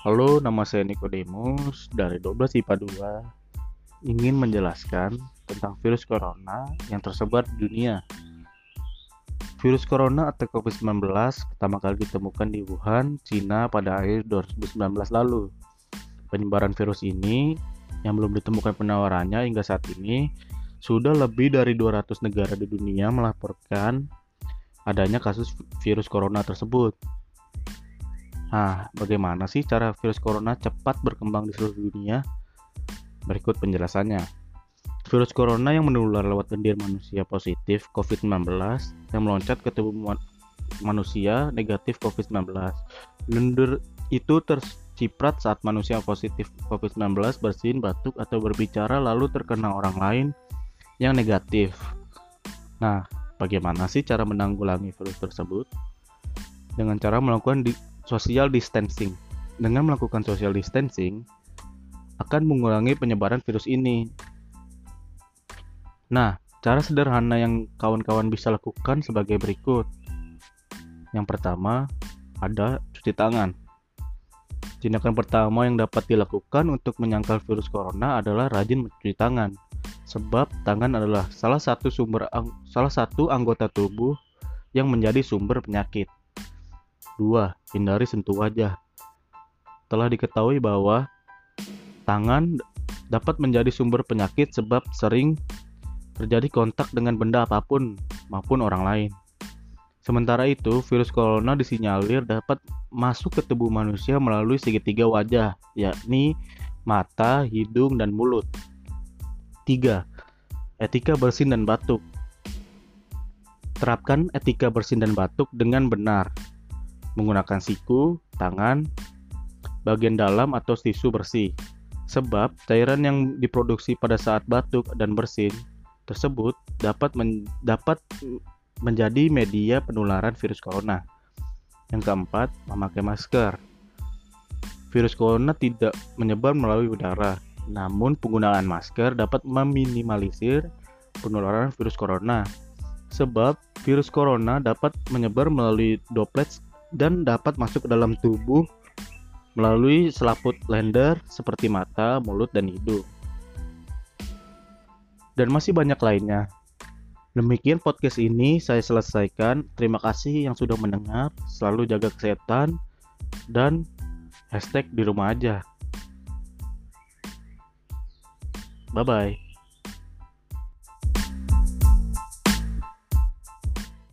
Halo, nama saya Nikodemus dari 12 IPA 2 ingin menjelaskan tentang virus corona yang tersebar di dunia. Virus corona atau COVID-19 pertama kali ditemukan di Wuhan, Cina pada akhir 2019 lalu. Penyebaran virus ini yang belum ditemukan penawarannya hingga saat ini sudah lebih dari 200 negara di dunia melaporkan adanya kasus virus corona tersebut. Nah, bagaimana sih cara virus corona cepat berkembang di seluruh dunia? Berikut penjelasannya. Virus corona yang menular lewat lendir manusia positif COVID-19 yang meloncat ke tubuh manusia negatif COVID-19. Lendir itu terciprat saat manusia positif COVID-19 bersin, batuk, atau berbicara lalu terkena orang lain yang negatif. Nah, bagaimana sih cara menanggulangi virus tersebut? Dengan cara melakukan social distancing. Dengan melakukan social distancing akan mengurangi penyebaran virus ini. Nah, cara sederhana yang kawan-kawan bisa lakukan sebagai berikut. Yang pertama, ada cuci tangan. Tindakan pertama yang dapat dilakukan untuk menyangkal virus corona adalah rajin mencuci tangan. Sebab tangan adalah salah satu sumber salah satu anggota tubuh yang menjadi sumber penyakit. 2. Hindari sentuh wajah. Telah diketahui bahwa tangan dapat menjadi sumber penyakit sebab sering terjadi kontak dengan benda apa pun maupun orang lain. Sementara itu, virus corona disinyalir dapat masuk ke tubuh manusia melalui segitiga wajah, yakni mata, hidung, dan mulut. 3. Etika bersin dan batuk. Terapkan etika bersin dan batuk dengan benar menggunakan siku, tangan, bagian dalam atau tisu bersih. Sebab cairan yang diproduksi pada saat batuk dan bersin tersebut dapat men dapat menjadi media penularan virus corona. Yang keempat, memakai masker. Virus corona tidak menyebar melalui udara, namun penggunaan masker dapat meminimalisir penularan virus corona. Sebab virus corona dapat menyebar melalui droplets dan dapat masuk ke dalam tubuh melalui selaput lender seperti mata, mulut, dan hidung. Dan masih banyak lainnya. Demikian podcast ini saya selesaikan. Terima kasih yang sudah mendengar. Selalu jaga kesehatan dan hashtag di rumah aja. Bye bye.